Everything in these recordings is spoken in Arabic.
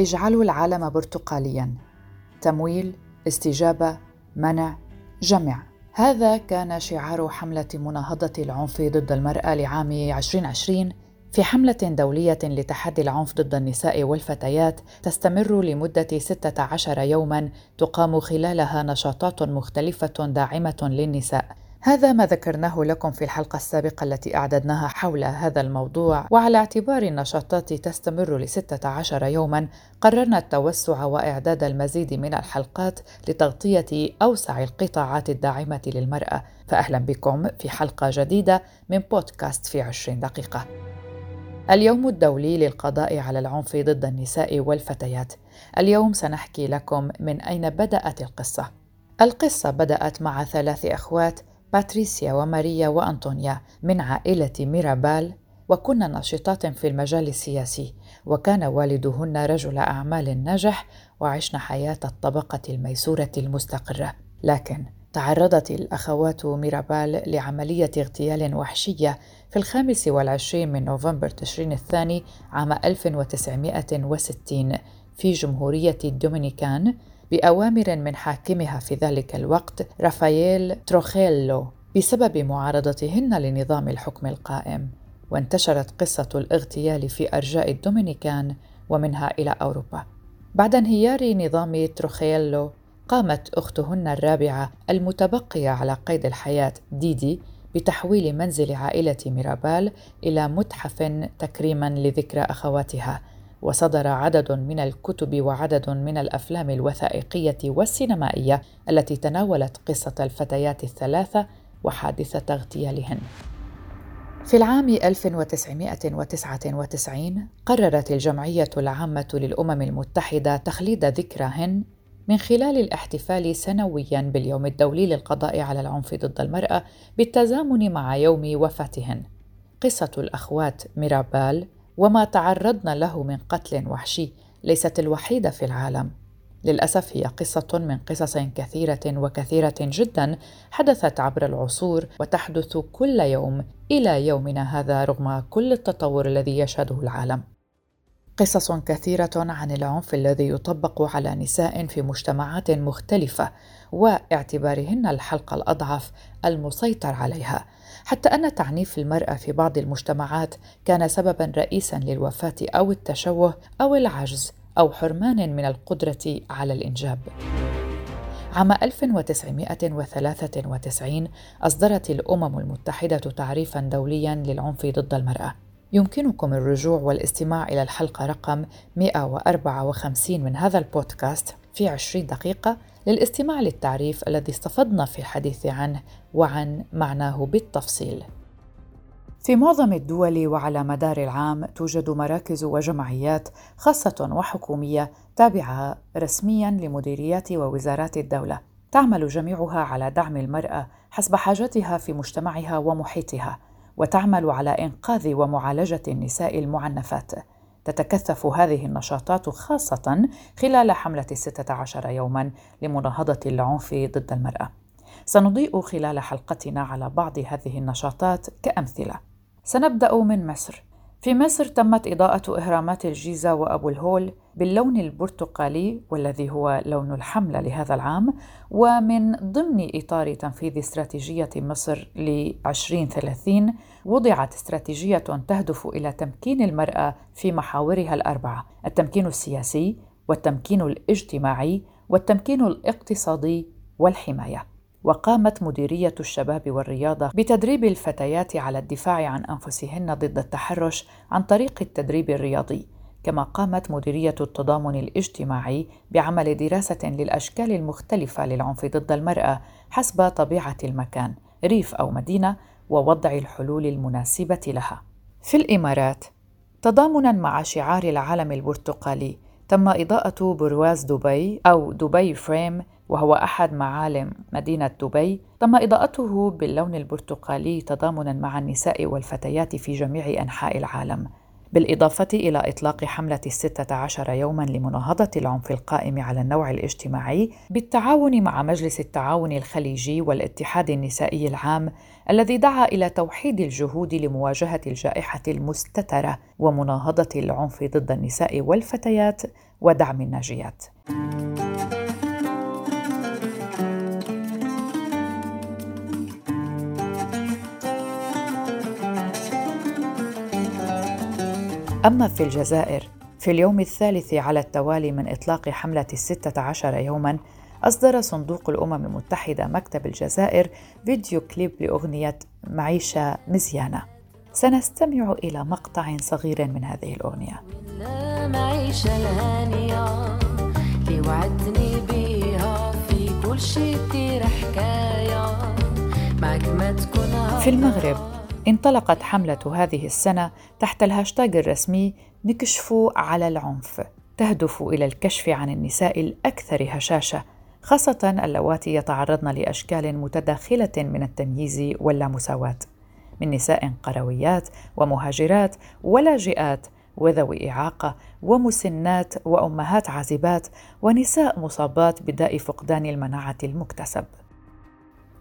اجعلوا العالم برتقاليا. تمويل استجابة منع جمع هذا كان شعار حملة مناهضة العنف ضد المرأة لعام 2020 في حملة دولية لتحدي العنف ضد النساء والفتيات تستمر لمدة 16 يوما تقام خلالها نشاطات مختلفة داعمة للنساء. هذا ما ذكرناه لكم في الحلقة السابقة التي أعددناها حول هذا الموضوع. وعلى اعتبار النشاطات تستمر لستة عشر يوما قررنا التوسع وإعداد المزيد من الحلقات لتغطية أوسع القطاعات الداعمة للمرأة. فأهلا بكم في حلقة جديدة من بودكاست في عشرين دقيقة. اليوم الدولي للقضاء على العنف ضد النساء والفتيات. اليوم سنحكي لكم من أين بدأت القصة. القصة بدأت مع ثلاث أخوات باتريسيا وماريا وأنطونيا من عائلة ميرابال وكن ناشطات في المجال السياسي وكان والدهن رجل أعمال ناجح وعشن حياة الطبقة الميسورة المستقرة. لكن تعرضت الأخوات ميرابال لعملية اغتيال وحشية في الخامس والعشرين من نوفمبر تشرين الثاني عام 1960 في جمهورية الدومينيكان بأوامر من حاكمها في ذلك الوقت رافائيل تروخيلو بسبب معارضتهن لنظام الحكم القائم. وانتشرت قصة الاغتيال في أرجاء الدومينيكان ومنها إلى أوروبا. بعد انهيار نظام تروخيلو قامت أختهن الرابعة المتبقية على قيد الحياة ديدي بتحويل منزل عائلة ميرابال إلى متحف تكريما لذكرى أخواتها. وصدر عدد من الكتب وعدد من الأفلام الوثائقية والسينمائية التي تناولت قصة الفتيات الثلاثة وحادثة اغتيالهن في العام 1999 قررت الجمعية العامة للأمم المتحدة تخليد ذكرهن من خلال الاحتفال سنويا باليوم الدولي للقضاء على العنف ضد المرأة بالتزامن مع يوم وفاتهن. قصة الأخوات ميرابال وما تعرضن له من قتل وحشي ليست الوحيدة في العالم. للأسف هي قصة من قصص كثيرة وكثيرة جدا حدثت عبر العصور وتحدث كل يوم إلى يومنا هذا رغم كل التطور الذي يشهده العالم. قصص كثيرة عن العنف الذي يطبق على نساء في مجتمعات مختلفة واعتبارهن الحلقة الأضعف المسيطر عليها. حتى أن تعنيف المرأة في بعض المجتمعات كان سببا رئيسا للوفاة أو التشوه أو العجز أو حرمان من القدرة على الإنجاب. عام 1993 أصدرت الأمم المتحدة تعريفا دوليا للعنف ضد المرأة. يمكنكم الرجوع والاستماع إلى الحلقة رقم 154 من هذا البودكاست في 20 دقيقة للاستماع للتعريف الذي استفدنا في الحديث عنه وعن معناه بالتفصيل. في معظم الدول وعلى مدار العام توجد مراكز وجمعيات خاصة وحكومية تابعة رسميا لمديريات ووزارات الدولة، تعمل جميعها على دعم المرأة حسب حاجتها في مجتمعها ومحيطها، وتعمل على إنقاذ ومعالجة النساء المعنفات. تتكثف هذه النشاطات خاصة خلال حملة الستة عشر يوما لمناهضة العنف ضد المرأة. سنضيء خلال حلقتنا على بعض هذه النشاطات كأمثلة. سنبدأ من مصر. في مصر تمت إضاءة إهرامات الجيزة وأبو الهول باللون البرتقالي والذي هو لون الحملة لهذا العام ومن ضمن إطار تنفيذ استراتيجية مصر ل 2030 وضعت استراتيجية تهدف إلى تمكين المرأة في محاورها الأربعة التمكين السياسي والتمكين الاجتماعي والتمكين الاقتصادي والحماية. وقامت مديرية الشباب والرياضة بتدريب الفتيات على الدفاع عن أنفسهن ضد التحرش عن طريق التدريب الرياضي. كما قامت مديرية التضامن الاجتماعي بعمل دراسة للأشكال المختلفة للعنف ضد المرأة حسب طبيعة المكان ريف أو مدينة ووضع الحلول المناسبة لها. في الإمارات تضامنا مع شعار العلم البرتقالي تم إضاءة برواز دبي أو دبي فريم وهو أحد معالم مدينة دبي. تم إضاءته باللون البرتقالي تضامنا مع النساء والفتيات في جميع أنحاء العالم. بالإضافة إلى إطلاق حملة الستة عشر يوما لمناهضة العنف القائم على النوع الاجتماعي بالتعاون مع مجلس التعاون الخليجي والاتحاد النسائي العام الذي دعا إلى توحيد الجهود لمواجهة الجائحة المستترة ومناهضة العنف ضد النساء والفتيات ودعم الناجيات. أما في الجزائر في اليوم الثالث على التوالي من إطلاق حملة الستة عشر يوماً أصدر صندوق الأمم المتحدة مكتب الجزائر video clip لأغنية معيشة مزيانة سنستمع إلى مقطع صغير من هذه الأغنية. معيشة الهانية اللي وعدتني بيها في كل شي حكاية. معك ما تكون في المغرب انطلقت حملة هذه السنة تحت الهاشتاج الرسمي نكشفوا على العنف. تهدف إلى الكشف عن النساء الأكثر هشاشة خاصة اللواتي يتعرضن لأشكال متداخلة من التمييز واللامساواة من نساء قرويات ومهاجرات ولاجئات وذوي إعاقة ومسنات وأمهات عازبات ونساء مصابات بداء فقدان المناعة المكتسب.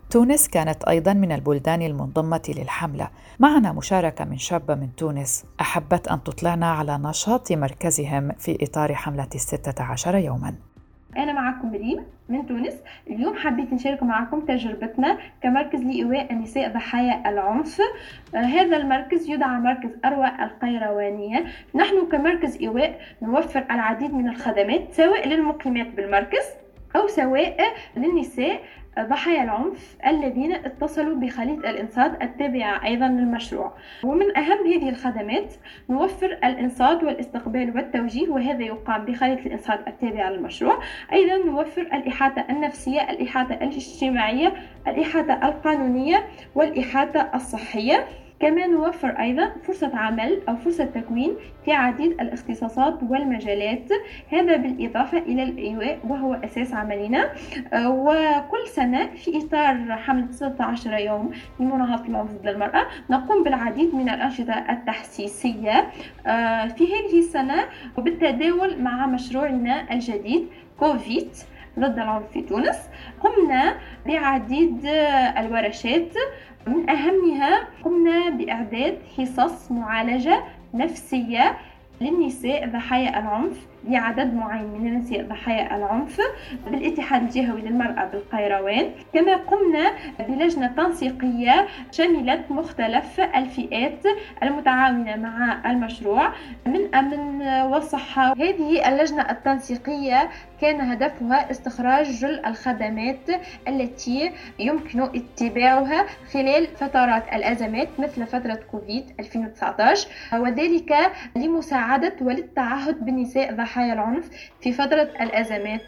تونس كانت أيضا من البلدان المنضمة للحملة. معنا مشاركة من شابة من تونس. أحبت أن تطلعنا على نشاط مركزهم في إطار حملة الستة عشر يوماً. أنا معكم ريم من تونس. اليوم حبيت نشارك معكم تجربتنا كمركز لإيواء النساء ضحايا العنف. آه هذا المركز يدعى مركز أروى القيروانية. نحن كمركز إيواء نوفر العديد من الخدمات سواء للمقيمات بالمركز أو سواء للنساء ضحايا العنف الذين اتصلوا بخلية الإنصات التابعة أيضا للمشروع. ومن أهم هذه الخدمات نوفر الإنصات والاستقبال والتوجيه وهذا يقام بخلية الإنصات التابعة للمشروع. أيضا نوفر الإحاطة النفسية الإحاطة الاجتماعية الإحاطة القانونية والإحاطة الصحية. كما نوفر أيضا فرصة عمل أو فرصة تكوين في عديد الاختصاصات والمجالات. هذا بالإضافة إلى الإيواء وهو أساس عملنا. آه، وكل سنة في إطار حملة 16 يوم لمناهضة العنف ضد المرأة نقوم بالعديد من الأنشطة التحسيسية آه، في هذه السنة وبالتداول مع مشروعنا الجديد كوفيت ضد العنف في تونس. قمنا بعديد الورشات من أهمها قمنا بإعداد حصص معالجة نفسية للنساء ضحايا العنف. لعدد معين من النساء ضحايا العنف بالاتحاد الجهوي للمرأة بالقيروان. كما قمنا بلجنة تنسيقية شملت مختلف الفئات المتعاونة مع المشروع. من أمن والصحة هذه اللجنة التنسيقية كان هدفها استخراج جل الخدمات التي يمكن اتباعها خلال فترات الأزمات مثل فترة كوفيد 2019 وذلك لمساعدة وللتعهد بالنساء ضحايا العنف في فترة الأزمات.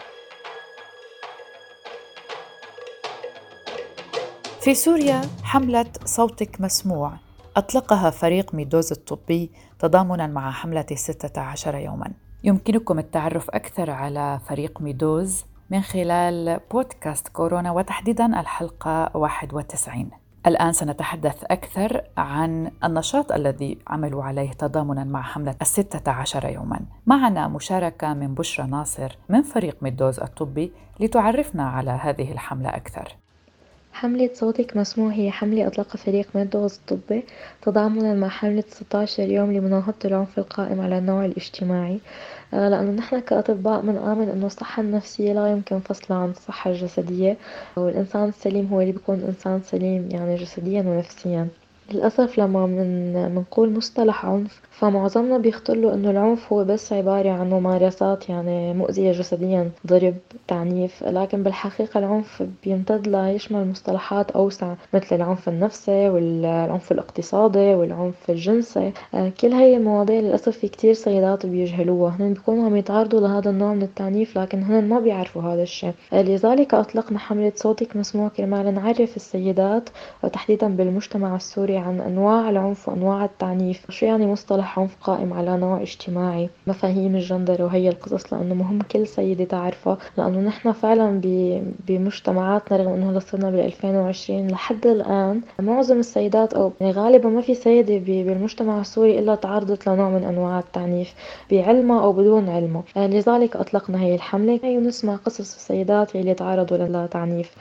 في سوريا حملة صوتك مسموع. أطلقها فريق ميدوز الطبي تضامنا مع حملة الستة عشر يوما. يمكنكم التعرف أكثر على فريق ميدوز من خلال بودكاست كورونا وتحديدا الحلقة 91 الآن سنتحدث أكثر عن النشاط الذي عملوا عليه تضامنا مع حملة الستة عشر يوما. معنا مشاركة من بشرى ناصر من فريق ميدوز الطبي لتعرفنا على هذه الحملة أكثر. حملة صوتك مسموع هي حملة أطلقها فريق ميدوز الطبي تضامنا مع حملة 16 يوم لمناهضة العنف القائم على النوع الاجتماعي. آه، لأنه نحن كأطباء بنآمن إنه الصحة النفسية لا يمكن فصلها عن الصحة الجسدية والإنسان السليم هو اللي بيكون إنسان سليم يعني جسديا ونفسيا. للأسف لما من منقول مصطلح عنف فمعظمنا بيخطر له إنه العنف هو بس عبارة عن ممارسات يعني مؤذية جسديا ضرب تعنيف لكن بالحقيقة العنف بيمتد ليشمل مصطلحات أوسع مثل العنف النفسي والعنف الاقتصادي والعنف الجنسي. آه، كل هاي المواضيع للأسف في كتير سيدات بيجهلوها. هن بيكونوا عم يتعرضوا لهذا النوع من التعنيف لكن هن ما بيعرفوا هذا الشيء. آه، لذلك أطلقنا حملة صوتك مسموع كرمال نعرف السيدات وتحديدا بالمجتمع السوري عن أنواع العنف وأنواع التعنيف شو يعني مصطلح عنف قائم على نوع اجتماعي؟ مفاهيم الجندر وهي القصص لأنه مهم كل سيدة تعرفها لأنه نحن فعلا بمجتمعاتنا رغم أنه صرنا بال 2020 لحد الآن معظم السيدات أو يعني غالبا ما في سيدة بالمجتمع السوري إلا تعرضت لنوع من أنواع التعنيف بعلمها أو بدون علمها آه، لذلك أطلقنا هي الحملة. ونسمع قصص السيدات اللي تعرضوا للتعنيف.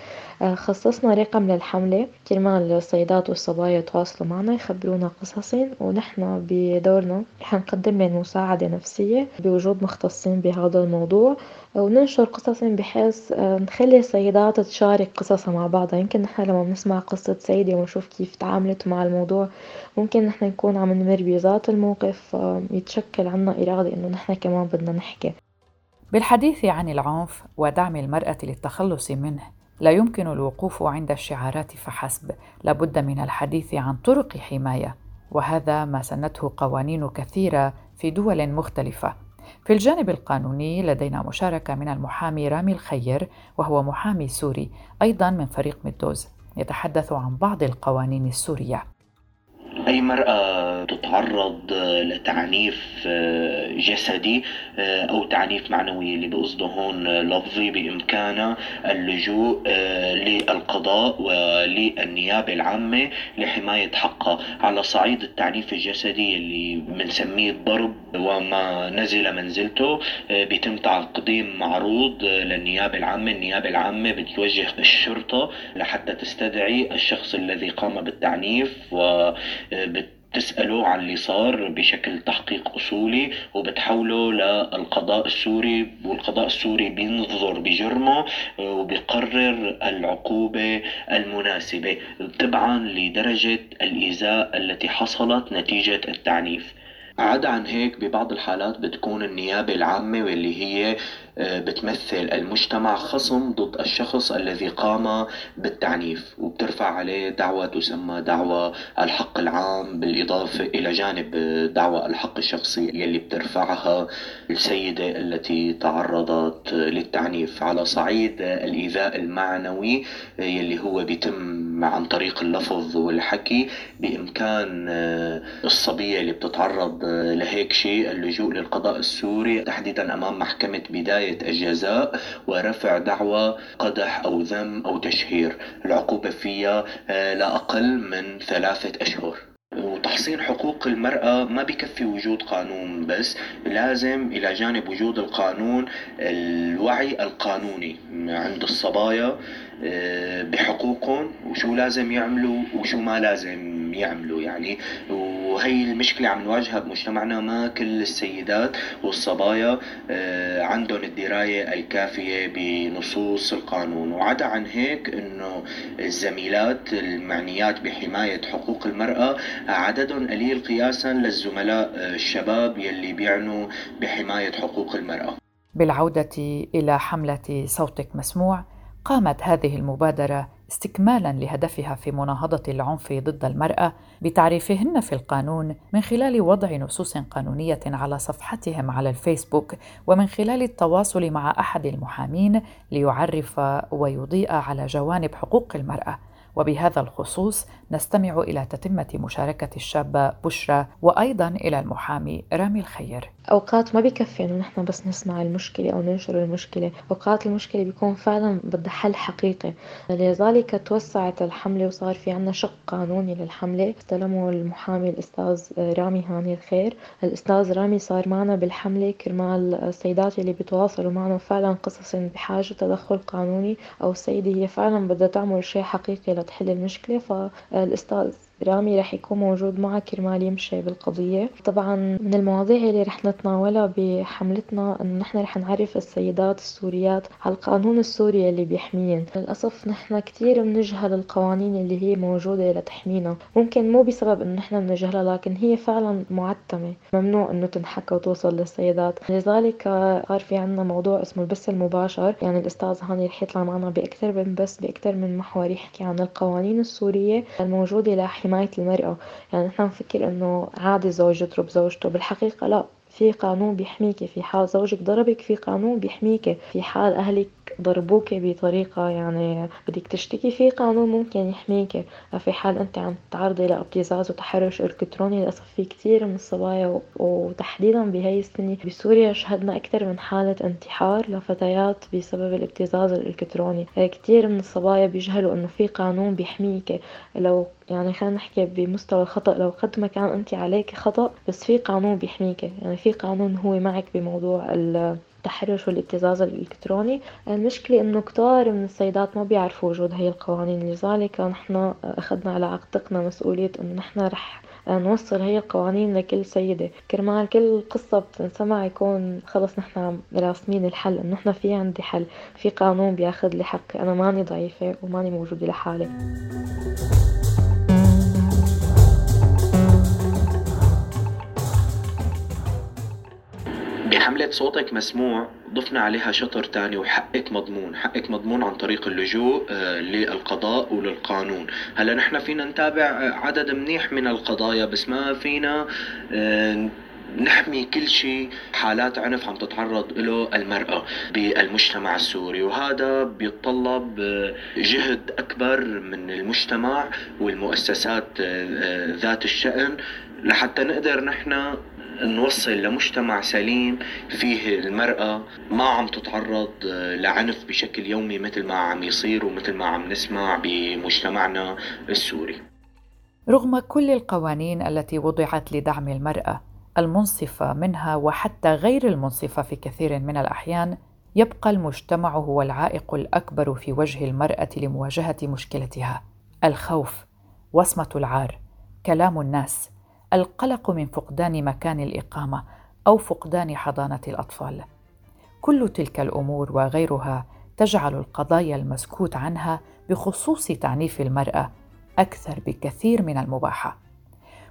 آه، خصصنا رقم للحملة كرمال السيدات والصبايا يتواصلوا معنا يخبرونا قصصهم ونحن بدورنا رح نقدم لهم مساعدة نفسية بوجود مختصين بهذا الموضوع وننشر قصصهم بحيث آه، نخلي السيدات تشارك قصصها مع بعضها. يمكن نحن لما بنسمع قصة سيدة ونشوف كيف تعاملت مع الموضوع ممكن نحن نكون عم نمر بذات الموقف يتشكل عنا إرادة إنه نحن كمان بدنا نحكي. بالحديث عن العنف ودعم المرأة للتخلص منه لا يمكن الوقوف عند الشعارات فحسب. لابد من الحديث عن طرق حماية وهذا ما سنته قوانين كثيرة في دول مختلفة. في الجانب القانوني لدينا مشاركة من المحامي رامي الخير وهو محامي سوري أيضا من فريق مدوز يتحدث عن بعض القوانين السورية. أي مرأة تتعرض لتعنيف جسدي أو تعنيف معنوي اللي بقصده هون لفظي بإمكانها اللجوء للقضاء وللنيابة العامة لحماية حقها. على صعيد التعنيف الجسدي اللي بنسميه الضرب وما نزل منزلته بيتم تقديم معروض للنيابة العامة. النيابة العامة بتوجه الشرطة لحتى تستدعي الشخص الذي قام بالتعنيف و بتسأله عن اللي صار بشكل تحقيق أصولي وبتحوله للقضاء السوري والقضاء السوري بينظر بجرمه وبيقرر العقوبة المناسبة تبعا لدرجة الإيذاء التي حصلت نتيجة التعنيف. عدا عن هيك ببعض الحالات بتكون النيابة العامة واللي هي بتمثل المجتمع خصم ضد الشخص الذي قام بالتعنيف وبترفع عليه دعوة تسمى دعوة الحق العام بالإضافة إلى جانب دعوة الحق الشخصي يلي بترفعها السيدة التي تعرضت للتعنيف. على صعيد الإيذاء المعنوي يلي هو بيتم عن طريق اللفظ والحكي بإمكان الصبية اللي بتتعرض لهيك شيء اللجوء للقضاء السوري. تحديدا أمام محكمة بداية الجزاء ورفع دعوى قدح أو ذم أو تشهير. العقوبة فيها آه، لا أقل من ثلاثة أشهر. وتحصين حقوق المرأة ما بكفي وجود قانون بس لازم إلى جانب وجود القانون الوعي القانوني. عند الصبايا آه، بحقوقهم وشو لازم يعملوا وشو ما لازم يعملوا. يعني وهي المشكلة عم نواجهها بمجتمعنا ما كل السيدات والصبايا آه، عندهم الدراية الكافية بنصوص القانون. وعدا عن هيك إنه الزميلات المعنيات بحماية حقوق المرأة عددهم قليل قياسا للزملاء الشباب يلي بيعنوا بحماية حقوق المرأة. بالعودة إلى حملة صوتك مسموع قامت هذه المبادرة استكمالا لهدفها في مناهضة العنف ضد المرأة بتعريفهن في القانون من خلال وضع نصوص قانونية على صفحتهم على الفيسبوك ومن خلال التواصل مع أحد المحامين ليعرف ويضيء على جوانب حقوق المرأة. وبهذا الخصوص نستمع إلى تتمة مشاركة الشابة بشرى وأيضا إلى المحامي رامي الخير. أوقات ما بكفي إنه نحن بس نسمع المشكلة أو ننشر المشكلة. أوقات المشكلة بيكون فعلا بدها حل حقيقي. لذلك توسعت الحملة وصار في عنا شق قانوني للحملة. استلمه المحامي الأستاذ رامي هاني الخير. الأستاذ رامي صار معنا بالحملة كرمال السيدات اللي بيتواصلوا معنا فعلا قصص بحاجة تدخل قانوني أو السيدة هي فعلا بدها تعمل شيء حقيقي لتحل المشكلة فالأستاذ رامي رح يكون موجود معك كرمال يمشي بالقضية. طبعا من المواضيع اللي رح نتناولها بحملتنا انه نحن رح نعرف السيدات السوريات على القانون السوري اللي بيحميهم للأسف نحن كتير بنجهل القوانين اللي هي موجودة لتحمينا. ممكن مو بسبب انه نحن بنجهلها لكن هي فعلا معتمة. ممنوع إنه تنحكى وتوصل للسيدات. لذلك صار في عنا موضوع اسمه البث المباشر. يعني الأستاذ هاني رح يطلع معنا بأكثر من بث بأكثر من محور يحكي عن القوانين السورية الموجودة لحماية حماية المرأة. يعني نحن نفكر إنه عادي زوج يضرب زوجته. بالحقيقة لأ في قانون بيحميكي. في حال زوجك ضربك في قانون بيحميكي. في حال أهلك ضربوك بطريقة يعني بدك تشتكي في قانون ممكن يحميك. في حال أنت عم تتعرضي لابتزاز وتحرش إلكتروني للأسف في كتير من الصبايا وتحديدا بهي السنة بسوريا شهدنا أكثر من حالة انتحار لفتيات بسبب الابتزاز الإلكتروني. كتير من الصبايا بيجهلوا إنه في قانون بيحميك. لو يعني خلينا نحكي بمستوى الخطأ لو قد ما كان أنت عليك خطأ بس في قانون بيحميك. يعني في قانون هو معك بموضوع التحرش والابتزاز الإلكتروني. المشكلة إنه كتار من السيدات ما بيعرفوا وجود هي القوانين لذلك نحن أخذنا على عاتقنا مسؤولية إنه نحن رح نوصل هي القوانين لكل سيدة. كرمال كل قصة بتنسمع يكون خلص نحن راسمين الحل إنه نحن في عندي حل في قانون بياخذ لي حقي أنا ماني ضعيفة وماني موجودة لحالي. بحملة صوتك مسموع ضفنا عليها شطر تاني وحقك مضمون حقك مضمون عن طريق اللجوء آه، للقضاء وللقانون. هلا نحن فينا نتابع عدد منيح من القضايا بس ما فينا آه، نحمي كل شيء. حالات عنف عم تتعرض له المرأة بالمجتمع السوري وهذا بيتطلب آه، جهد أكبر من المجتمع والمؤسسات ذات الشأن. لحتى نقدر نحن نوصل لمجتمع سليم فيه المرأة ما عم تتعرض لعنف بشكل يومي مثل ما عم يصير ومثل ما عم نسمع بمجتمعنا السوري. رغم كل القوانين التي وضعت لدعم المرأة المنصفة منها وحتى غير المنصفة في كثير من الأحيان يبقى المجتمع هو العائق الأكبر في وجه المرأة لمواجهة مشكلتها. الخوف وصمة العار كلام الناس القلق من فقدان مكان الإقامة أو فقدان حضانة الأطفال. كل تلك الأمور وغيرها تجعل القضايا المسكوت عنها بخصوص تعنيف المرأة أكثر بكثير من المباحة.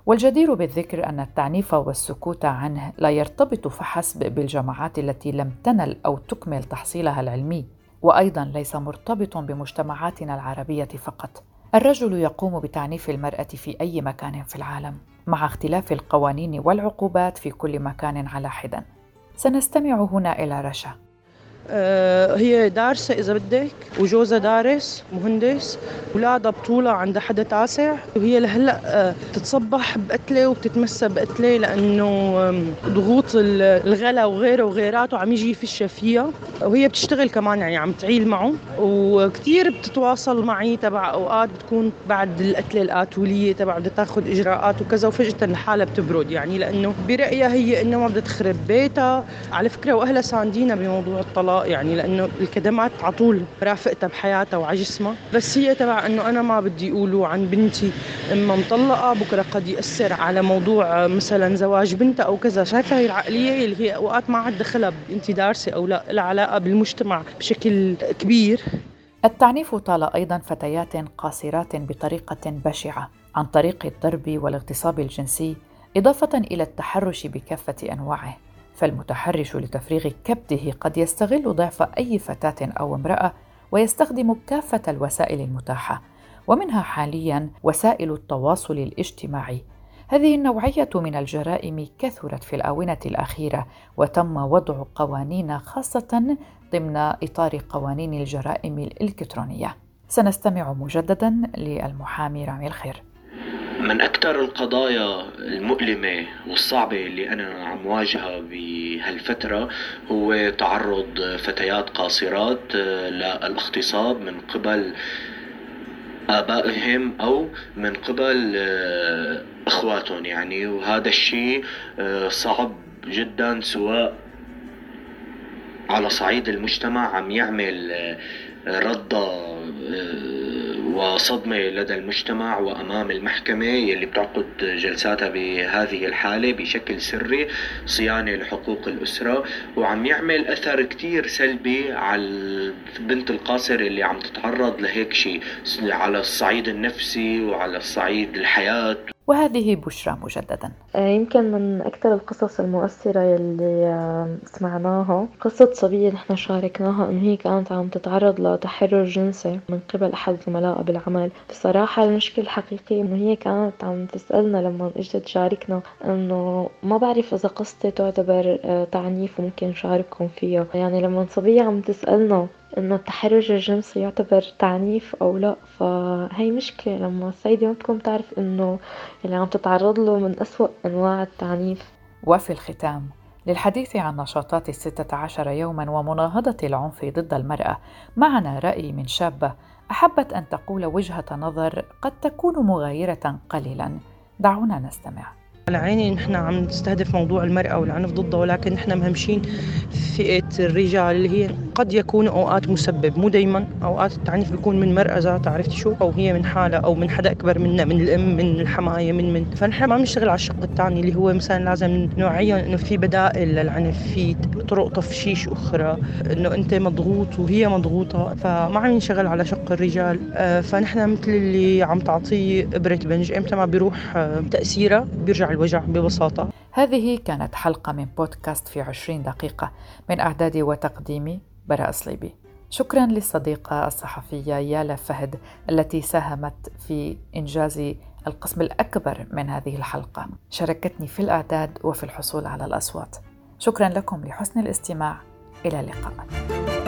والجدير بالذكر أن التعنيف والسكوت عنه لا يرتبط فحسب بالجماعات التي لم تنل أو تكمل تحصيلها العلمي وأيضا ليس مرتبط بمجتمعاتنا العربية فقط. الرجل يقوم بتعنيف المرأة في أي مكان في العالم. مع اختلاف القوانين والعقوبات في كل مكان على حدة. سنستمع هنا إلى رشا. هي دارسة إذا بدك وجوزها دارس مهندس ولادها بطولة عندها حدا تاسع. وهي لهلأ آه، تتصبح بقتلة وبتتمسى بقتلة لأنه ضغوط الغلا وغيره وغيراته عم يجي يفشها فيها. وهي بتشتغل كمان يعني عم تعيل معه. وكثير بتتواصل معي تبع أوقات بتكون بعد القتلة القاتولية تبع بدها تاخذ إجراءات وكذا. وفجأة الحالة بتبرد يعني لأنه برأيها هي إنه ما بدها تخرب بيتها. على فكرة وأهلها ساندينا بموضوع الطلاق. يعني لأنه الكدمات على طول رافقتها بحياتها وعلى جسمها بس هي تبع إنه أنا ما بدي اقوله عن بنتي إما مطلقة بكرة قد يأثر على موضوع مثلا زواج بنتها أو كذا. شايفه هي العقلية اللي هي أوقات ما عاد دخلها انت دارسة أو لا لها علاقة بالمجتمع بشكل كبير. التعنيف طال أيضا فتيات قاصرات بطريقة بشعة عن طريق الضرب والاغتصاب الجنسي إضافة إلى التحرش بكافة أنواعه. فالمتحرش لتفريغ كبده قد يستغل ضعف أي فتاة أو امرأة ويستخدم كافة الوسائل المتاحة ومنها حاليا وسائل التواصل الاجتماعي. هذه النوعية من الجرائم كثرت في الآونة الأخيرة وتم وضع قوانين خاصة ضمن إطار قوانين الجرائم الإلكترونية. سنستمع مجددا للمحامي رامي الخير. من أكثر القضايا المؤلمة والصعبة اللي أنا عم واجهها بهالفترة هو تعرض فتيات قاصرات آه، للاغتصاب من قبل آبائهم أو من قبل آه، إخواتهم يعني. وهذا الشيء آه، صعب جدا سواء على صعيد المجتمع عم يعمل ردة وصدمة لدى المجتمع وأمام المحكمة يلي بتعقد جلساتها بهذه الحالة بشكل سري صيانة لحقوق الأسرة وعم يعمل أثر كتير سلبي على البنت القاصر اللي عم تتعرض لهيك شيء على الصعيد النفسي وعلى الصعيد الحياة. وهذه بشرى مجددا. آه، يمكن من أكثر القصص المؤثرة يلي آه، سمعناها. قصة صبية نحن شاركناها إنه هي كانت عم تتعرض لتحرر جنسي من قبل أحد زملائها بالعمل بصراحة المشكلة الحقيقية إنه هي كانت عم تسألنا لما إجت تشاركنا إنه ما بعرف إذا قصتي تعتبر آه، تعنيف وممكن نشارككم فيها. يعني لما صبية عم تسألنا إنه التحرش الجنسي يعتبر تعنيف أو لا فهي مشكلة. لما السيدة ما تكون تعرف إنه اللي عم تتعرض له من أسوأ أنواع التعنيف. وفي الختام للحديث عن نشاطات الستة عشر يوما ومناهضة العنف ضد المرأة معنا رأي من شابة أحبت أن تقول وجهة نظر قد تكون مغايرة قليلا. دعونا نستمع. على عيني نحن عم نستهدف موضوع المرأة والعنف ضدها ولكن نحن مهمشين فئة الرجال اللي هي قد يكون أوقات مسبب مو دايما أوقات التعنيف بيكون من مرأة ذاتها عرفتي شو؟ أو هي من حالها أو من حدا أكبر منا من الأم من الحماية من من فنحن ما بنشتغل على الشق الثاني اللي هو مثلا لازم نوعيهم إنه في بدائل للعنف في طرق تفشيش أخرى إنه أنت مضغوط وهي مضغوطة فما عم نشتغل على شق الرجال. آه، فنحن مثل اللي عم تعطيه إبرة بنج إمتى ما بيروح آه، تأثيرها بيرجع الوجع ببساطة. هذه كانت حلقة من بودكاست في عشرين دقيقة. من إعدادي وتقديمي براء صليبي شكرا للصديقة الصحفية يالا فهد التي ساهمت في إنجاز القسم الأكبر من هذه الحلقة. شاركتني في الإعداد وفي الحصول على الأصوات. شكرا لكم لحسن الاستماع. إلى اللقاء.